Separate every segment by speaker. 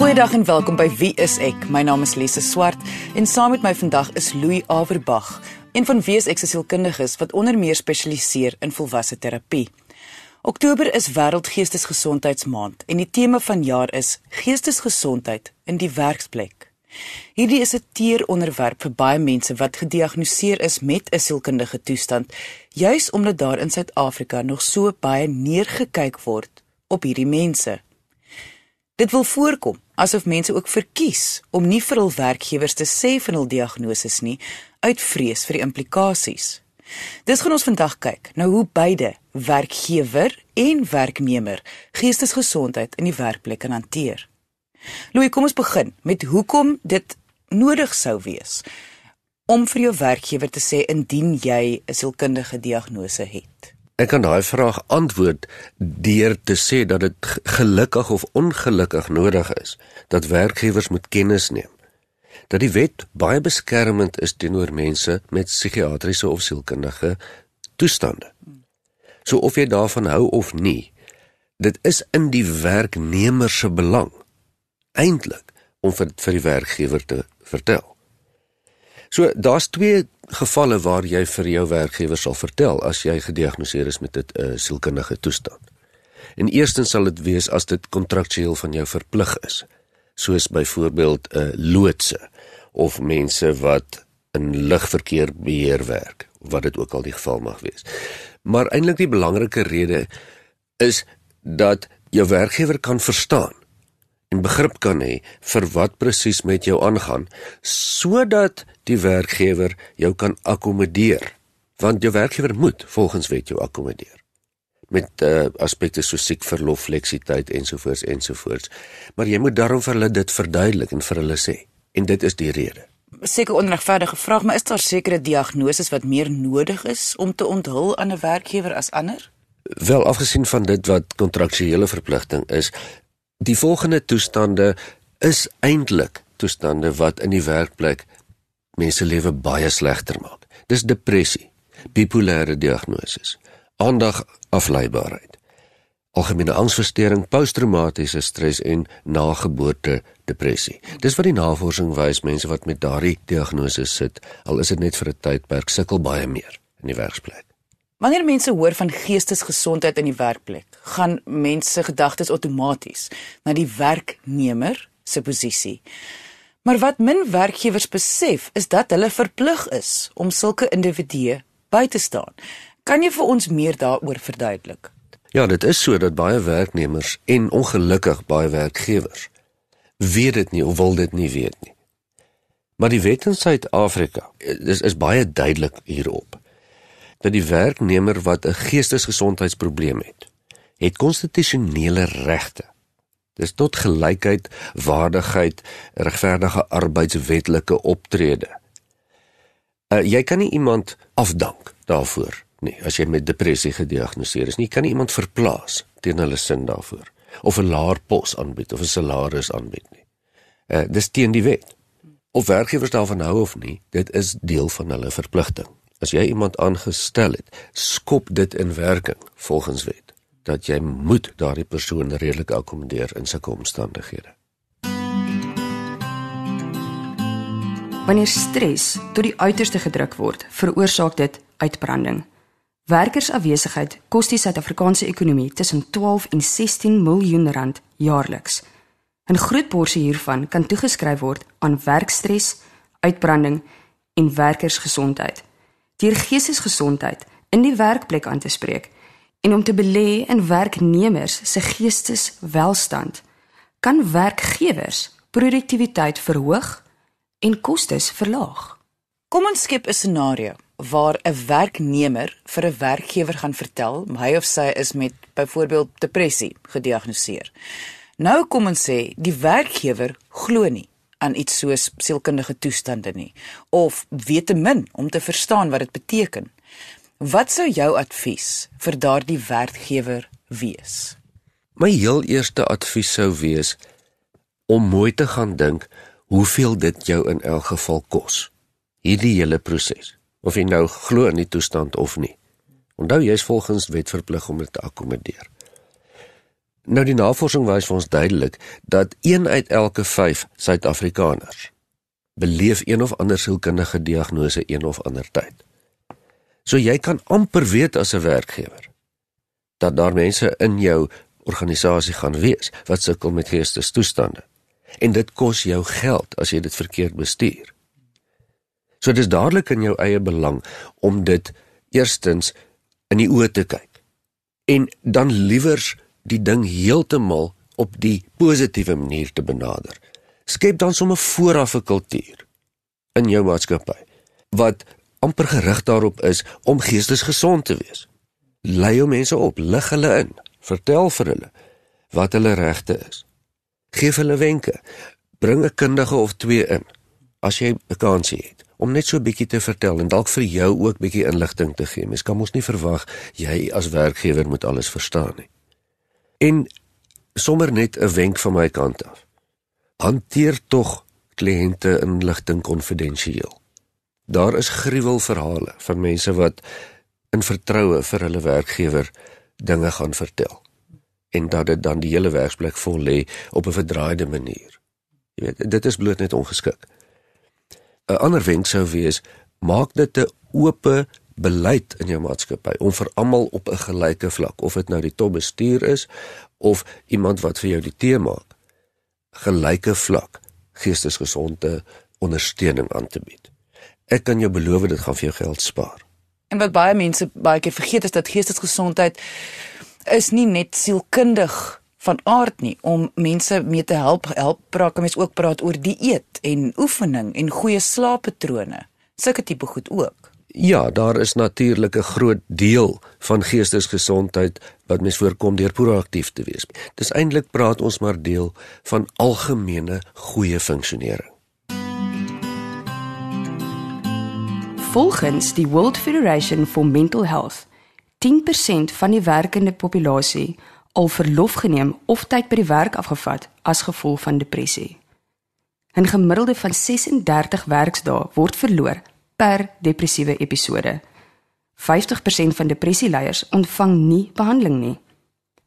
Speaker 1: Goeiedag en welkom by Wie is ek? My naam is Lise Swart en saam met my vandag is Louis Averbag, een van Wie is ek se sielkundiges wat onder meer spesialiseer in volwasse terapie. Oktober is Wêreldgeestesgesondheidsmaand en die tema van jaar is Geestesgesondheid in die werksplek. Hierdie is 'n teer onderwerp vir baie mense wat gediagnoseer is met 'n sielkundige toestand, juis omdat daar in Suid-Afrika nog so baie neergekyk word op hierdie mense. Dit wil voorkom asof mense ook verkies om nie vir hul werkgewers te sê van hul diagnose nie uit vrees vir die implikasies. Dis gaan ons vandag kyk nou hoe beide werkgewer en werknemer geestesgesondheid in die werkplek kan hanteer. Louis, kom ons begin met hoekom dit nodig sou wees om vir jou werkgewer te sê indien jy 'n sielkundige diagnose het.
Speaker 2: Ek kan daai vraag antwoord deur te sê dat dit gelukkig of ongelukkig nodig is dat werkgewers moet kennis neem dat die wet baie beskermend is teenoor mense met psigiatriese of sielkundige toestande. So of jy daarvan hou of nie, dit is in die werknemer se belang eintlik om vir, vir die werkgewer te vertel. So daar's twee gevalle waar jy vir jou werkgewer sal vertel as jy gediagnoseer is met 'n uh, sielkundige toestand. En eerstens sal dit wees as dit kontraktueel van jou verplig is, soos byvoorbeeld 'n uh, loodse of mense wat in lugverkeer beheer werk, wat dit ook al die geval mag wees. Maar eintlik die belangrike rede is dat jou werkgewer kan verstaan en begrip kan hê vir wat presies met jou aangaan sodat die werkgewer jou kan akkommodeer. Want jou werkgewer moet volgens wet jou akkommodeer. Met uh, aspekte so siek verlof fleksiteit ensovoorts ensovoorts. Maar jy moet daarom vir hulle dit verduidelik en vir hulle sê en dit is die rede.
Speaker 1: Seker onregverdige vraag maar is daar sekere diagnoses wat meer nodig is om te onthul aan 'n werkgewer as ander?
Speaker 2: Wel afgesien van dit wat kontraktuele verpligting is Die volgende toestande is eintlik toestande wat in die werkplek mense lewe baie slegter maak. Dis depressie, bipolêre diagnose, aandagafleibaarheid, algemene angsversteuring, posttraumatiese stres en nageboorte depressie. Dis wat die navorsing wys mense wat met daardie diagnose sit, al is dit net vir 'n tydperk, sukkel baie meer in die werksplek.
Speaker 1: Wanneer mense hoor van geestesgesondheid in die werkplek, gaan mense gedagtes outomaties na die werknemer se posisie. Maar wat min werkgewers besef, is dat hulle verplig is om sulke individue by te staan. Kan jy vir ons meer daaroor verduidelik?
Speaker 2: Ja, dit is so dat baie werknemers en ongelukkig baie werkgewers weet dit nie of wil dit nie weet nie. Maar die wet in Suid-Afrika is is baie duidelik hierop dat die werknemer wat 'n geestesgesondheidsprobleem het, het konstitusionele regte. Dis tot gelykheid, waardigheid, regverdige arbeidswetlike optrede. Uh, jy kan nie iemand afdank daarvoor nie as jy met depressie gediagnoseer is nie. Jy kan nie iemand verplaas teen hulle sin daarvoor of 'n laer pos aanbied of 'n salaris aanbied nie. Uh dis teen die wet. Of werkgewers daarvan hou of nie, dit is deel van hulle verpligting as jy iemand aangestel het, skop dit in werking volgens wet dat jy moet daardie persoon redelik akkommodeer in sulke omstandighede.
Speaker 3: Wanneer stres tot die uiterste gedruk word, veroorsaak dit uitbranding. Werkersafwesigheid kos die Suid-Afrikaanse ekonomie tussen 12 en 16 miljoen rand jaarliks. 'n Groot porsie hiervan kan toegeskryf word aan werkstres, uitbranding en werkersgesondheid deur geestesgesondheid in die werkplek aan te spreek en om te belê in werknemers se geesteswelstand kan werkgewers produktiwiteit verhoog en kostes verlaag.
Speaker 1: Kom ons skep 'n scenario waar 'n werknemer vir 'n werkgewer gaan vertel hy of sy is met byvoorbeeld depressie gediagnoseer. Nou kom ons sê die werkgewer glo nie aan iets soos sielkundige toestande nie of weet te min om te verstaan wat dit beteken. Wat sou jou advies vir daardie werkgewer wees?
Speaker 2: My heel eerste advies sou wees om mooi te gaan dink hoeveel dit jou in elk geval kos. Hierdie hele proses, of jy nou glo in die toestand of nie. Onthou jy's volgens wet verplig om dit te akkommodeer. Nou die navorsing wys vir ons duidelik dat 1 uit elke 5 Suid-Afrikaners beleef een of ander sielkundige diagnose een of ander tyd. So jy kan amper weet as 'n werkgewer dat daar mense in jou organisasie gaan wees wat sukkel met geestesstoestande. En dit kos jou geld as jy dit verkeerd bestuur. So dis dadelik in jou eie belang om dit eerstens in die oë te kyk en dan liewers die ding heeltemal op die positiewe manier te benader. Skep dan sommer vooraf 'n kultuur in jou maatskappy wat amper gerig daarop is om geestesgesond te wees. Lei jou mense op, lig hulle in, vertel vir hulle wat hulle regte is. Geef hulle wenke. Bring 'n kundige of twee in as jy 'n kansie het om net so 'n bietjie te vertel en dalk vir jou ook bietjie inligting te gee. Mens kan mos nie verwag jy as werkgewer moet alles verstaan nie. En sommer net 'n wenk van my kant af. Hanteer tog kliënte inligting konfidensieel. Daar is gruwelverhale van mense wat in vertroue vir hulle werkgewer dinge gaan vertel en dat dit dan die hele werksplek vol lê op 'n verdraaide manier. Jy weet, dit is bloot net ongeskik. 'n Ander wenk sou wees, maak dit 'n oop beleid in jou maatskappy om vir almal op 'n gelyke vlak, of dit nou die topbestuur is of iemand wat vir jou die tee maak, gelyke vlak geestesgesonde ondersteuning aan te bied. Ek kan jou beloof dit gaan vir jou geld spaar.
Speaker 1: En wat baie mense baie keer vergeet is dat geestesgesondheid is nie net sielkundig van aard nie om mense mee te help help praat kan mens ook praat oor dieet en oefening en goeie slaappatrone sulke tipe goed ook
Speaker 2: ja daar is natuurlik 'n groot deel van geestesgesondheid wat mens voorkom deur proaktief te wees dis eintlik praat ons maar deel van algemene goeie funksionering
Speaker 3: Volgens die World Federation for Mental Health 10% van die werkende populasie al verlof geneem of tyd by die werk afgevat as gevolg van depressie. 'n Gemiddelde van 36 werksdae word verloor per depressiewe episode. 50% van depressieleiers ontvang nie behandeling nie.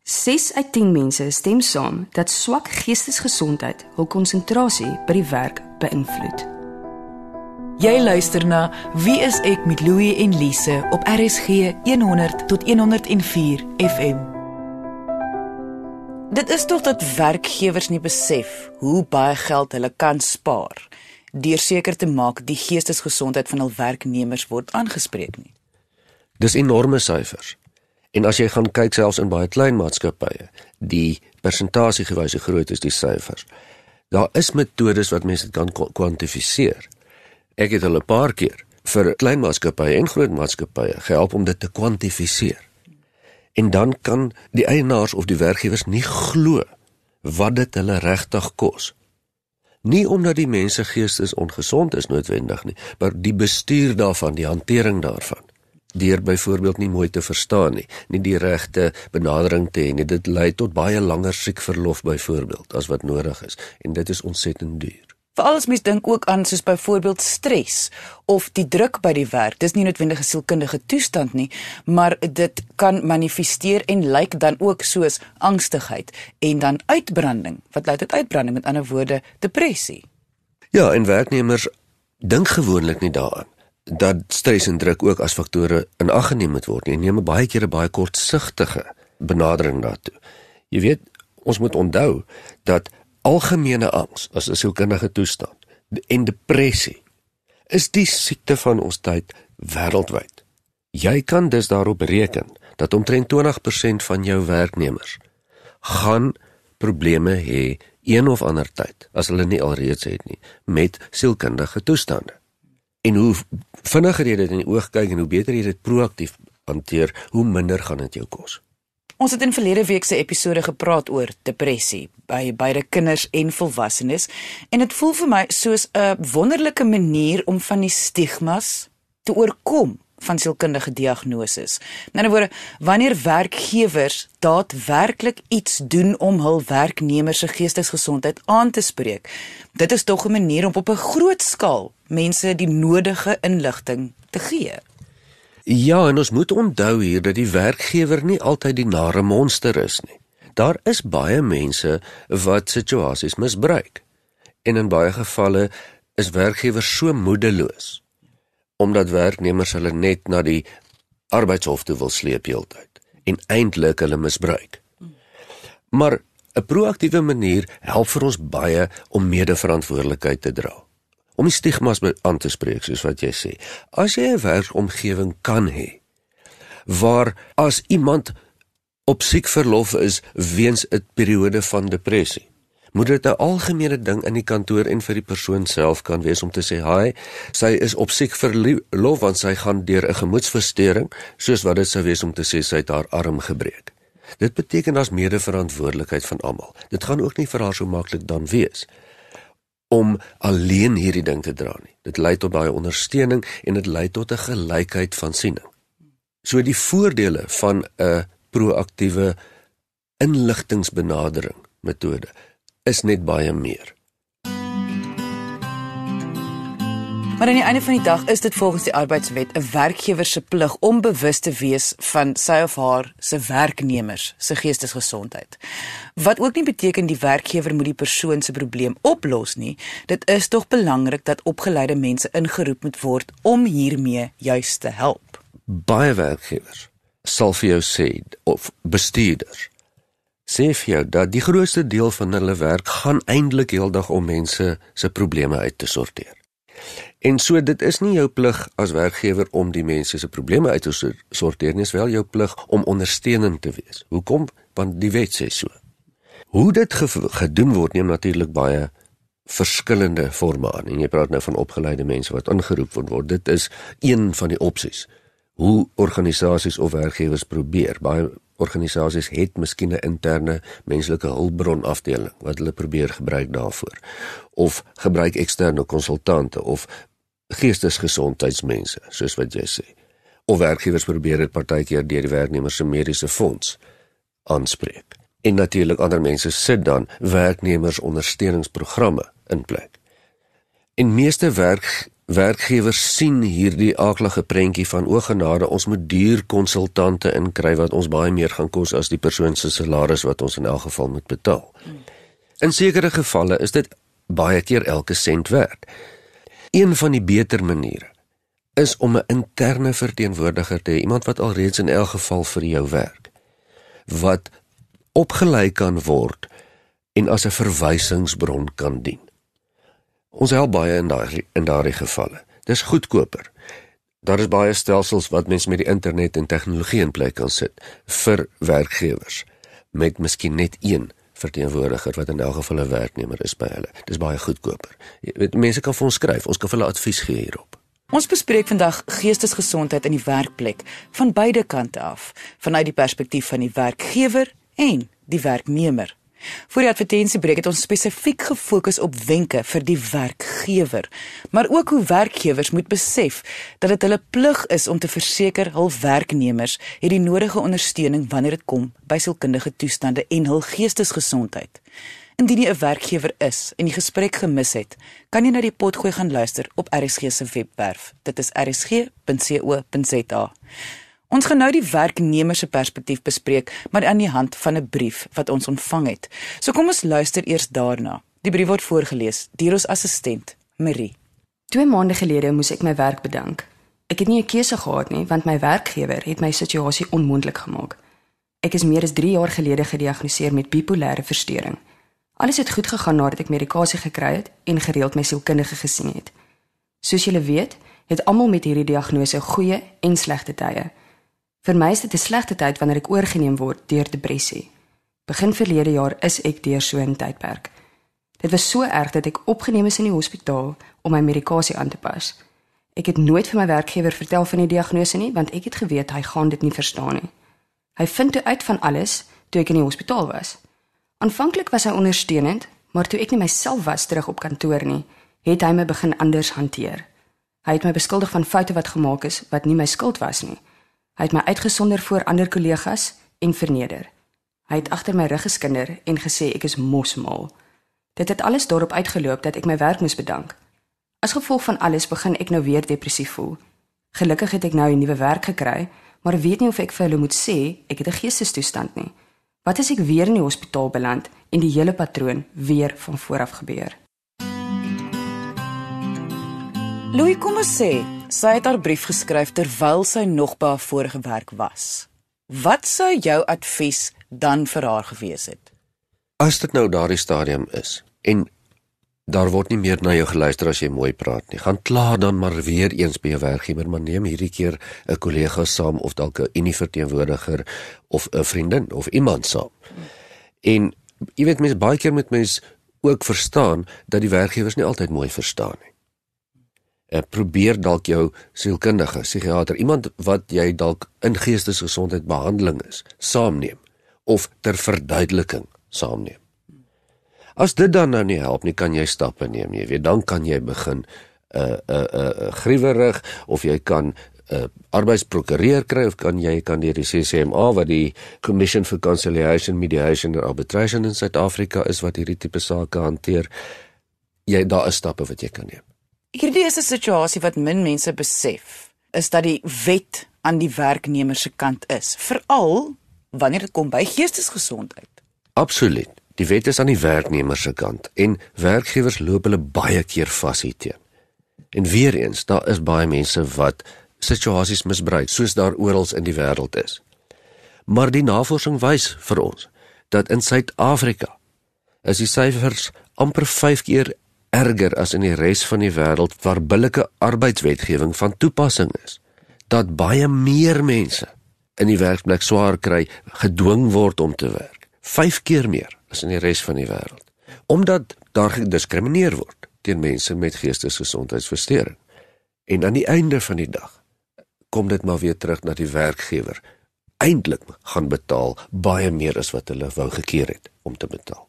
Speaker 3: 6 uit 10 mense stem saam dat swak geestesgesondheid hul konsentrasie by die werk beïnvloed.
Speaker 1: Jy luister na Wie is ek met Louie en Lise op RSG 100 tot 104 FM. Dit is tog dat werkgewers nie besef hoe baie geld hulle kan spaar deur seker te maak die geestesgesondheid van hul werknemers word aangespreek nie.
Speaker 2: Dis enorme syfers. En as jy gaan kyk selfs in baie klein maatskappye, die persentasie gewys hoe groot is die syfers. Daar is metodes wat mense kan kwantifiseer. Ek het hulle 'n paar keer vir klein maatskappye en groot maatskappye gehelp om dit te kwantifiseer. En dan kan die eienaars of die werkgewers nie glo wat dit hulle regtig kos. Nie omdat die mense geestes ongesond is noodwendig nie, maar die bestuur daarvan, die hantering daarvan. Deur byvoorbeeld nie mooi te verstaan nie, nie die regte benadering te hê nie, dit lei tot baie langer siekverlof byvoorbeeld as wat nodig is en dit is ontsettend duur.
Speaker 1: Veral as mens dink ook aan soos byvoorbeeld stres of die druk by die werk. Dis nie noodwendig 'n sielkundige toestand nie, maar dit kan manifesteer en lyk dan ook soos angstigheid en dan uitbranding. Wat lei tot uitbranding met ander woorde depressie?
Speaker 2: Ja, en werknemers dink gewoonlik nie daaraan dat stres en druk ook as faktore in ag geneem moet word nie. Neem baie keer 'n baie kortsigtige benadering daartoe. Jy weet, ons moet onthou dat algemene angs as 'n sielkundige toestand en depressie is die siekte van ons tyd wêreldwyd. Jy kan dus daarop reken dat omtrent 20% van jou werknemers gaan probleme hê een of ander tyd as hulle nie alreeds het nie met sielkundige toestande. En hoe vinniger jy dit in die oog kyk en hoe beter jy dit proaktief hanteer, hoe minder gaan dit jou kos.
Speaker 1: Ons het in verlede week se episode gepraat oor depressie by beide kinders en volwassenes en dit voel vir my soos 'n wonderlike manier om van die stigmas te oorkom van sielkundige diagnoses. In 'n woorde, wanneer werkgewers daadwerklik iets doen om hul werknemers se geestesgesondheid aan te spreek, dit is tog 'n manier om op 'n groot skaal mense die nodige inligting te gee.
Speaker 2: Ja, en ons moet onthou hier dat die werkgewer nie altyd die nare monster is nie. Daar is baie mense wat situasies misbruik. En in baie gevalle is werkgewers so moedeloos omdat werknemers hulle net na die arbeidshof toe wil sleep heeltyd en eintlik hulle misbruik. Maar 'n proaktiewe manier help vir ons baie om medeverantwoordelikheid te dra. Om die stigmas aan te spreek soos wat jy sê. As jy 'n werkomgewing kan hê waar as iemand op siekverlof is weens 'n periode van depressie, moet dit 'n algemene ding in die kantoor en vir die persoon self kan wees om te sê, "Haai, sy is op siekverlof want sy gaan deur 'n gemoedsversteuring," soos wat dit sou wees om te sê sy het haar arm gebreek. Dit beteken as medeverantwoordelikheid van almal. Dit gaan ook nie vir haar so maklik dan wees om alleen hierdie ding te dra nie. Dit lei tot baie ondersteuning en dit lei tot 'n gelykheid van siening. So die voordele van 'n proaktiewe inligtingbenadering metode is net baie meer.
Speaker 1: Maar aan die einde van die dag is dit volgens die arbeidswet 'n werkgewer se plig om bewus te wees van sy of haar se werknemers se geestesgesondheid. Wat ook nie beteken die werkgewer moet die persoon se probleem oplos nie. Dit is tog belangrik dat opgeleide mense ingeroep moet word om hiermee juis te help.
Speaker 2: Baie werkgewers sal vir jou sê of bestuurders sê vir jou dat die grootste deel van hulle werk gaan eintlik heeldag om mense se probleme uit te sorteer. En so dit is nie jou plig as werkgewer om die mense se probleme uit te sorteer nie, is wel jou plig om ondersteunend te wees. Hoekom? Want die wet sê so. Hoe dit gedoen word neem natuurlik baie verskillende forme aan. En jy praat nou van opgeleide mense wat ingeroep word. Dit is een van die opsies. Hoe organisasies of werkgewers probeer. Baie organisasies het miskien 'n interne menslike hulpbron afdeling wat hulle probeer gebruik daarvoor of gebruik eksterne konsultante of geestesgesondheidsmense, soos wat jy sê. Of werkgewers probeer dit partykeer deur die werknemers se mediese fonds aanspreek. En natuurlik ander mense sit dan werknemers ondersteuningsprogramme in plek. En meeste werk werkgewers sien hierdie aaklige prentjie van o genade ons moet duur konsultante inkry wat ons baie meer gaan kos as die persoon se salaris wat ons in elk geval moet betaal. In sekere gevalle is dit baie keer elke sent werd. Een van die beter maniere is om 'n interne verteenwoordiger te hê, iemand wat alreeds in elk geval vir jou werk, wat opgelei kan word en as 'n verwysingsbron kan dien. Ons help baie in daai in daardie gevalle. Dis goedkoper. Daar is baie stelsels wat mense met die internet en tegnologie in plek kan sit vir werkgewers met miskien net een verteenwoordiger wat in elk geval 'n werknemer is by hulle. Dis baie goedkoper. Jy weet mense kan vir ons skryf. Ons kan vir hulle advies gee hierop.
Speaker 1: Ons bespreek vandag geestesgesondheid in die werkplek van beide kante af, vanuit die perspektief van die werkgewer en die werknemer. Vir die advertensiebreek het ons spesifiek gefokus op wenke vir die werkgewer, maar ook hoe werkgewers moet besef dat dit hulle plig is om te verseker hul werknemers het die nodige ondersteuning wanneer dit kom by sielkundige toestande en hul geestesgesondheid. Indien jy 'n werkgewer is en die gesprek gemis het, kan jy na die potgooi gaan luister op RSG se webwerf. Dit is rsg.co.za. Ons gaan nou die werknemer se perspektief bespreek, maar aan die hand van 'n brief wat ons ontvang het. So kom ons luister eers daarna. Die brief word voorgeles deur ons assistent, Marie.
Speaker 3: Twee maande gelede moes ek my werk bedank. Ek het nie 'n keuse gehad nie, want my werkgewer het my situasie onmoontlik gemaak. Ek is meer as 3 jaar gelede gediagnoseer met bipolêre verstoring. Alles het goed gegaan nadat ek medikasie gekry het en gereeld my sielkundige gesien het. Soos julle weet, het almal met hierdie diagnose goeie en slegte tye. Vir my is dit 'n slegte tyd wanneer ek oorgeneem word deur depressie. Begin verlede jaar is ek deur so 'n tydperk. Dit was so erg dat ek opgeneem is in die hospitaal om my medikasie aan te pas. Ek het nooit vir my werkgewer vertel van die diagnose nie, want ek het geweet hy gaan dit nie verstaan nie. Hy vind toe uit van alles toe ek in die hospitaal was. Aanvanklik was hy ondersteunend, maar toe ek nie myself was terug op kantoor nie, het hy my begin anders hanteer. Hy het my beskuldig van foute wat gemaak is wat nie my skuld was nie. Hy het my uitgesonder voor ander kollegas en verneder. Hy het agter my rug geskinder en gesê ek is mosmal. Dit het alles daarop uitgeloop dat ek my werk moes bedank. As gevolg van alles begin ek nou weer depressief voel. Gelukkig het ek nou 'n nuwe werk gekry, maar weet nie of ek vir hulle moet sê ek het 'n geestestoestand nie. Wat as ek weer in die hospitaal beland en die hele patroon weer van voor af gebeur?
Speaker 1: Louis kom ons sê, sy het haar brief geskryf terwyl sy nog by haar vorige werk was. Wat sou jou advies dan vir haar gewees het?
Speaker 2: As dit nou daardie stadium is en daar word nie meer na jou geluister as jy mooi praat nie, gaan klaar dan maar weer eens by jou werkgewer, maar neem hierdie keer 'n kollega saam of dalk 'n unieverteenwoordiger of 'n vriendin of iemand saam. En jy weet mense baie keer met mense ook verstaan dat die werkgewers nie altyd mooi verstaan nie. Ek probeer dalk jou sielkundige, psigiater, iemand wat jy dalk in geestesgesondheid behandeling is, saamneem of ter verduideliking saamneem. As dit dan nou nie help nie, kan jy stappe neem, jy weet, dan kan jy begin 'n uh, 'n uh, 'n uh, uh, griewerig of jy kan 'n uh, arbeidsprokureur kry of kan jy kan die CCMA wat die Commission for Conciliation, Mediation and Arbitration in Suid-Afrika is wat hierdie tipe sake hanteer. Jy daar is stappe wat jy kan neem.
Speaker 1: Hierdie is 'n situasie wat min mense besef, is dat die wet aan die werknemer se kant is, veral wanneer dit kom by geestesgesondheid.
Speaker 2: Absoluut. Die wet is aan die werknemer se kant en werkgewers loop hulle baie keer vas hierteen. En weer eens, daar is baie mense wat situasies misbruik, soos daar oral in die wêreld is. Maar die navorsing wys vir ons dat in Suid-Afrika is die syfers amper 5 keer erger as in die res van die wêreld waar billike arbeidswetgewing van toepassing is. Dat baie meer mense in die werkplek swaar kry, gedwing word om te werk. 5 keer meer as in die res van die wêreld. Omdat daar gediskrimineer word teen mense met geestesgesondheidsversteuring. En aan die einde van die dag kom dit maar weer terug na die werkgewer. Eintlik gaan betaal baie meer as wat hulle wou gekeer het om te betaal.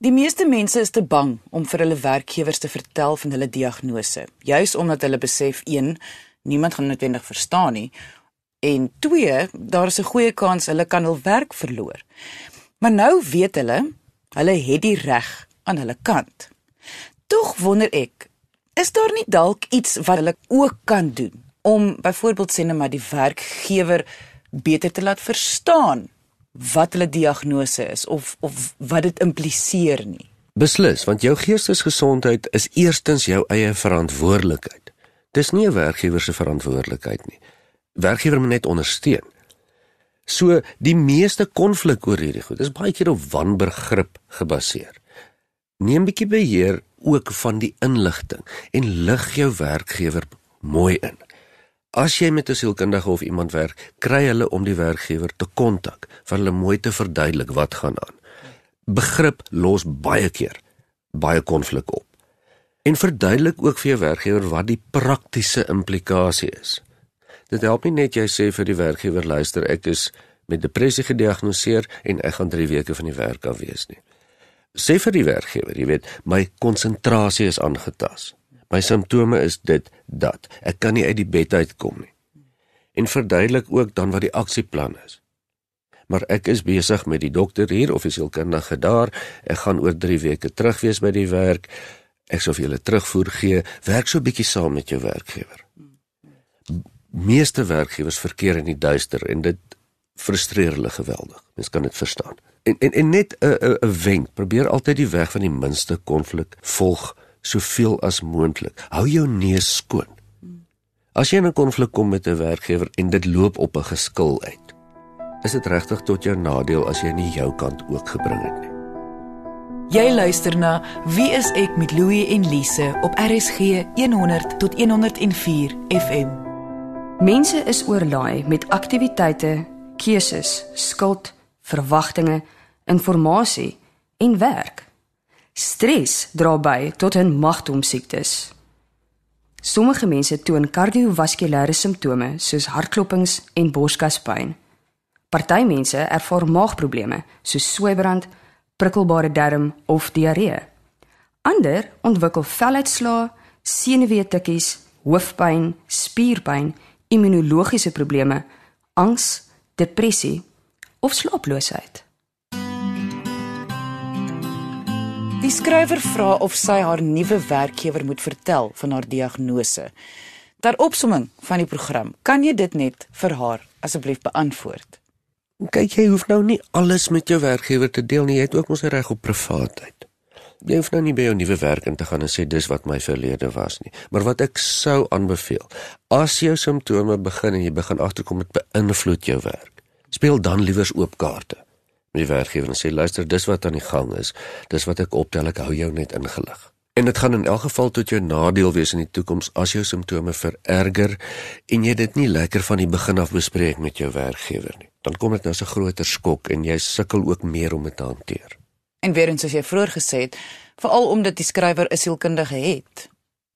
Speaker 1: Die meeste mense is te bang om vir hulle werkgewers te vertel van hulle diagnose, juis omdat hulle besef 1, niemand gaan noodwendig verstaan nie en 2, daar is 'n goeie kans hulle kan hul werk verloor. Maar nou weet hulle, hulle het die reg aan hulle kant. Tog wonder ek, is daar nie dalk iets wat hulle ook kan doen om byvoorbeeld sê net maar die werkgewer beter te laat verstaan wat hulle diagnose is of of wat dit impliseer nie.
Speaker 2: Beslis, want jou geestesgesondheid is eerstens jou eie verantwoordelikheid. Dis nie 'n werkgewer se verantwoordelikheid nie. Werkgewer moet net ondersteun. So die meeste konflik oor hierdie goed is baie keer op wanbegrip gebaseer. Neem bietjie beheer ook van die inligting en lig jou werkgewer mooi in. As jy met 'n sielkundige of iemand werk, kry hulle om die werkgewer te kontak vir hulle mooi te verduidelik wat gaan aan. Begrip los baie keer baie konflik op. En verduidelik ook vir jou werkgewer wat die praktiese implikasie is. Dit help nie net jy sê vir die werkgewer luister ek is met depressie gediagnoseer en ek gaan 3 weke van die werk af wees nie. Sê vir die werkgewer, jy weet, my konsentrasie is aangetast. My simptome is dit dat ek kan nie uit die bed uitkom nie. En verduidelik ook dan wat die aksieplan is. Maar ek is besig met die dokter hier of is sielkundige daar. Ek gaan oor 3 weke terug wees by die werk. Ek sou vir julle terugvoer gee. Werk so 'n bietjie saam met jou werkgewer. Meeste werkgewers verkeer in die duister en dit frustreer hulle geweldig. Mens kan dit verstaan. En en en net 'n 'n wenk, probeer altyd die weg van die minste konflik volg soveel as moontlik. Hou jou neus skoon. As jy in 'n konflik kom met 'n werkgewer en dit loop op 'n geskil uit, is dit regtig tot jou nadeel as jy nie jou kant ook gebring het nie.
Speaker 1: Jy luister na Wie is ek met Louie en Lise op RSG 100 tot 104 FM.
Speaker 3: Mense is oorlaai met aktiwiteite, keuses, skuld, verwagtinge, inligting en werk. Stres dra by tot 'n magtom siektes. Sommige mense toon kardiovaskulêre simptome soos hartklopings en borskaspyn. Party mense ervaar maagprobleme soos sweebrand, prikkelbare darm of diarree. Ander ontwikkel veluitslae, senuweetikkies, hoofpyn, spierpyn, immunologiese probleme, angs, depressie of slaaploosheid.
Speaker 1: Die skrywer vra of sy haar nuwe werkgewer moet vertel van haar diagnose. Ter opsomming van die program, kan jy dit net vir haar asseblief beantwoord?
Speaker 2: Kyk jy hoef nou nie alles met jou werkgewer te deel nie, jy het ook mos 'n reg op privaatheid. Jy hoef nou nie by jou nuwe werk in te gaan en sê dis wat my verlede was nie. Maar wat ek sou aanbeveel, as jou simptome begin en jy begin agterkom dit beïnvloed jou werk, speel dan liewers oop kaarte die werkgewer en sê luister, dis wat aan die gang is. Dis wat ek optel, ek hou jou net ingelig. En dit gaan in elk geval tot jou nadeel wees in die toekoms as jou simptome vererger en jy dit nie lekker van die begin af bespreek met jou werkgewer nie. Dan kom dit nou 'n groter skok en jy sukkel ook meer om dit te hanteer.
Speaker 1: En weer eens soos jy vroeër gesê het, veral omdat die skrywer 'n sielkundige het,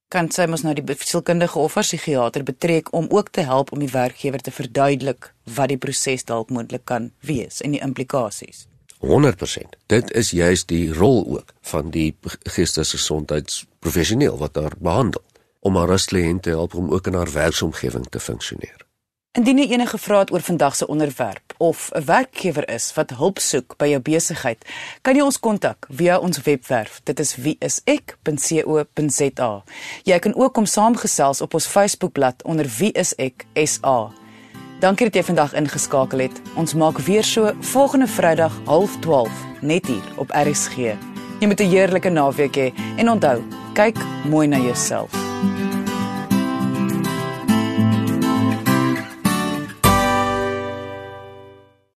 Speaker 1: kan sy mos nou die sielkundige of psigiater betrek om ook te help om die werkgewer te verduidelik wat die proses dalk moontlik kan wees en die implikasies.
Speaker 2: 100%. Dit is juis die rol ook van die geestesgesondheidsprofessioneel wat daar behandel om haar kliënte te help om ook in haar werksomgewing te funksioneer.
Speaker 1: Indien jy enige vrae het oor vandag se onderwerp of 'n werkgewer is wat hulp soek by jou besigheid, kan jy ons kontak via ons webwerf. Dit is wieisek.co.za. Jy kan ook kom saamgesels op ons Facebookblad onder wieisek.sa. Dankie dat jy vandag ingeskakel het. Ons maak weer so volgende Vrydag 12:30 net hier op RSG. Jy moet 'n heerlike naweek hê en onthou, kyk mooi na jouself.